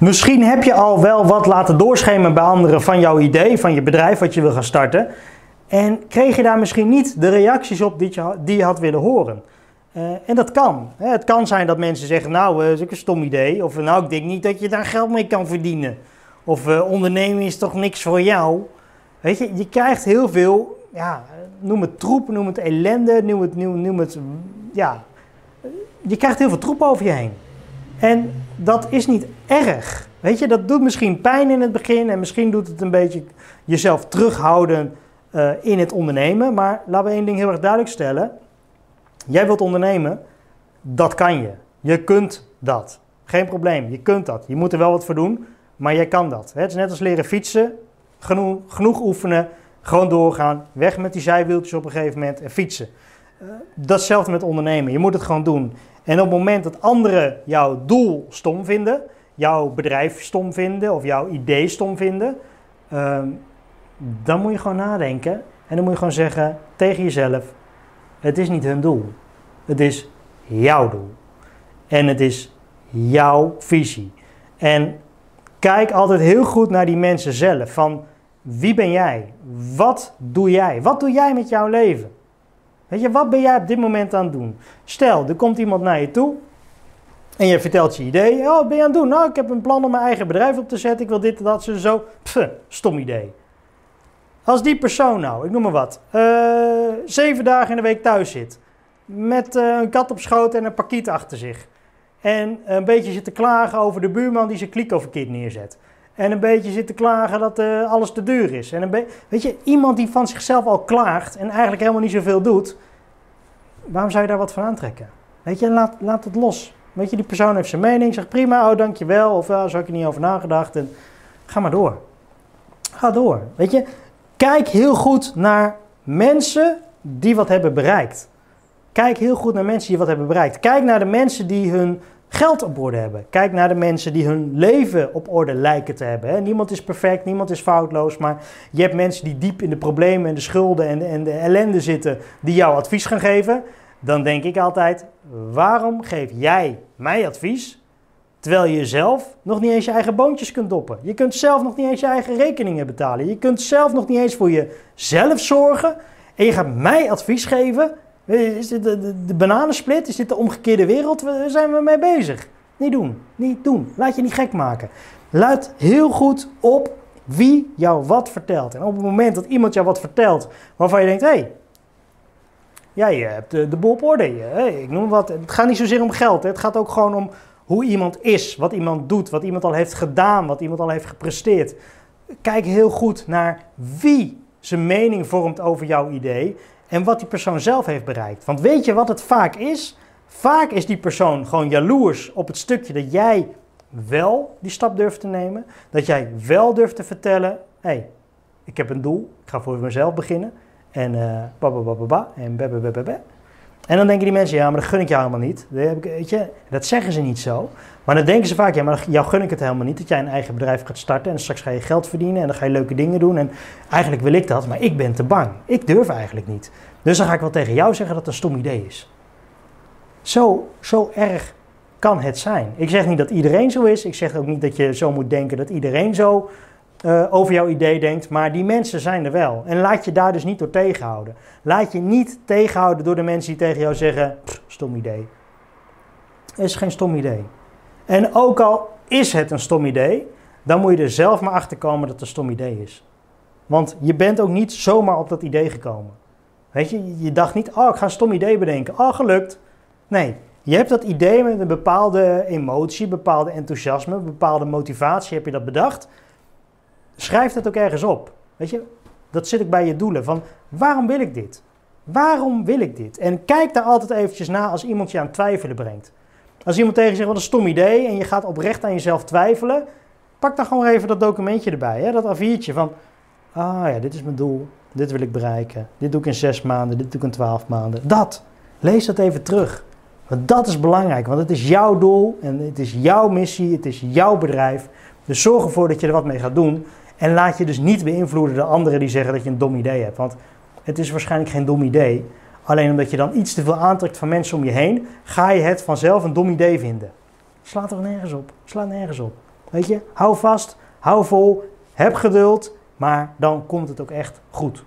Misschien heb je al wel wat laten doorschemen bij anderen van jouw idee, van je bedrijf wat je wil gaan starten. En kreeg je daar misschien niet de reacties op die je, die had willen horen. Uh, en dat kan. Het kan zijn dat mensen zeggen, nou, dat is ook een stom idee. Of nou, ik denk niet dat je daar geld mee kan verdienen. Of uh, ondernemen is toch niks voor jou. Weet je, je krijgt heel veel, ja, noem het troep, noem het ellende, noem het, noem, noem het, ja. Je krijgt heel veel troep over je heen. En dat is niet erg. Weet je, dat doet misschien pijn in het begin en misschien doet het een beetje jezelf terughouden uh, in het ondernemen. Maar laten we één ding heel erg duidelijk stellen. Jij wilt ondernemen, dat kan je. Je kunt dat. Geen probleem, je kunt dat. Je moet er wel wat voor doen, maar jij kan dat. Het is net als leren fietsen. Genoeg, genoeg oefenen, gewoon doorgaan. Weg met die zijwieltjes op een gegeven moment en fietsen. Datzelfde met ondernemen. Je moet het gewoon doen. En op het moment dat anderen jouw doel stom vinden, jouw bedrijf stom vinden of jouw idee stom vinden, uh, dan moet je gewoon nadenken. En dan moet je gewoon zeggen tegen jezelf: het is niet hun doel. Het is jouw doel. En het is jouw visie. En kijk altijd heel goed naar die mensen zelf. Van wie ben jij? Wat doe jij? Wat doe jij met jouw leven? Weet je, wat ben jij op dit moment aan het doen? Stel, er komt iemand naar je toe en je vertelt je idee. Oh, wat ben je aan het doen? Nou, ik heb een plan om mijn eigen bedrijf op te zetten. Ik wil dit, dat, zo, zo. Pff, stom idee. Als die persoon nou, ik noem maar wat, uh, zeven dagen in de week thuis zit. Met uh, een kat op schoot en een pakiet achter zich. En een beetje zit te klagen over de buurman die zijn kliko verkeerd neerzet. En een beetje zit te klagen dat uh, alles te duur is. En een weet je, iemand die van zichzelf al klaagt en eigenlijk helemaal niet zoveel doet. Waarom zou je daar wat van aantrekken? Weet je, laat, laat het los. Weet je, die persoon heeft zijn mening, zegt prima, oh dankjewel. Of uh, zo heb ik er niet over nagedacht. En ga maar door. Ga door. Weet je, Kijk heel goed naar mensen die wat hebben bereikt. Kijk heel goed naar mensen die wat hebben bereikt. Kijk naar de mensen die hun geld op orde hebben. Kijk naar de mensen die hun leven op orde lijken te hebben. Niemand is perfect, niemand is foutloos, maar je hebt mensen die diep in de problemen en de schulden en de, en de ellende zitten, die jou advies gaan geven. Dan denk ik altijd, waarom geef jij mij advies Terwijl je zelf nog niet eens je eigen boontjes kunt doppen. Je kunt zelf nog niet eens je eigen rekeningen betalen. Je kunt zelf nog niet eens voor jezelf zorgen. En je gaat mij advies geven. Is dit de, bananensplit? Is dit de omgekeerde wereld? Waar zijn we mee bezig? Niet doen. Niet doen. Laat je niet gek maken. Laat heel goed op wie jou wat vertelt. En op het moment dat iemand jou wat vertelt waarvan je denkt: hé, hey, jij hebt de, de boel op orde. Hey, ik noem wat. Het gaat niet zozeer om geld. Het gaat ook gewoon om hoe iemand is, wat iemand doet, wat iemand al heeft gedaan, wat iemand al heeft gepresteerd. Kijk heel goed naar wie zijn mening vormt over jouw idee en wat die persoon zelf heeft bereikt. Want weet je wat het vaak is? Vaak is die persoon gewoon jaloers op het stukje dat jij wel die stap durft te nemen. Dat jij wel durft te vertellen: hé, hey, ik heb een doel, ik ga voor mezelf beginnen. En uh, ba, en be, en dan denken die mensen, ja, maar dat gun ik jou helemaal niet. Dat, heb ik, weet je, dat zeggen ze niet zo. Maar dan denken ze vaak, ja, maar jou gun ik het helemaal niet. Dat jij een eigen bedrijf gaat starten en straks ga je geld verdienen en dan ga je leuke dingen doen. En eigenlijk wil ik dat, maar ik ben te bang. Ik durf eigenlijk niet. Dus dan ga ik wel tegen jou zeggen dat het een stom idee is. Zo, zo erg kan het zijn. Ik zeg niet dat iedereen zo is. Ik zeg ook niet dat je zo moet denken dat iedereen zo uh, over jouw idee denkt, maar die mensen zijn er wel. En laat je daar dus niet door tegenhouden. Laat je niet tegenhouden door de mensen die tegen jou zeggen: stom idee. Het is geen stom idee. En ook al is het een stom idee, dan moet je er zelf maar achter komen dat het een stom idee is. Want je bent ook niet zomaar op dat idee gekomen. Weet je, je dacht niet: oh, ik ga een stom idee bedenken. Oh, gelukt. Nee, je hebt dat idee met een bepaalde emotie, bepaalde enthousiasme, bepaalde motivatie heb je dat bedacht. Schrijf dat ook ergens op. Weet je, dat zit ook bij je doelen. Van waarom wil ik dit? Waarom wil ik dit? En kijk daar altijd eventjes na als iemand je aan twijfelen brengt. Als iemand tegen je zegt, wat een stom idee, en je gaat oprecht aan jezelf twijfelen, pak dan gewoon even dat documentje erbij, hè? dat A4'tje van, ah ja, dit is mijn doel, dit wil ik bereiken, dit doe ik in zes maanden, dit doe ik in twaalf maanden. Dat, lees dat even terug. Want dat is belangrijk, want het is jouw doel en het is jouw missie, het is jouw bedrijf. Dus zorg ervoor dat je er wat mee gaat doen. En laat je dus niet beïnvloeden door anderen die zeggen dat je een dom idee hebt. Want het is waarschijnlijk geen dom idee. Alleen omdat je dan iets te veel aantrekt van mensen om je heen, ga je het vanzelf een dom idee vinden. Slaat er nergens op. Slaat nergens op. Weet je, hou vast, hou vol, heb geduld, maar dan komt het ook echt goed.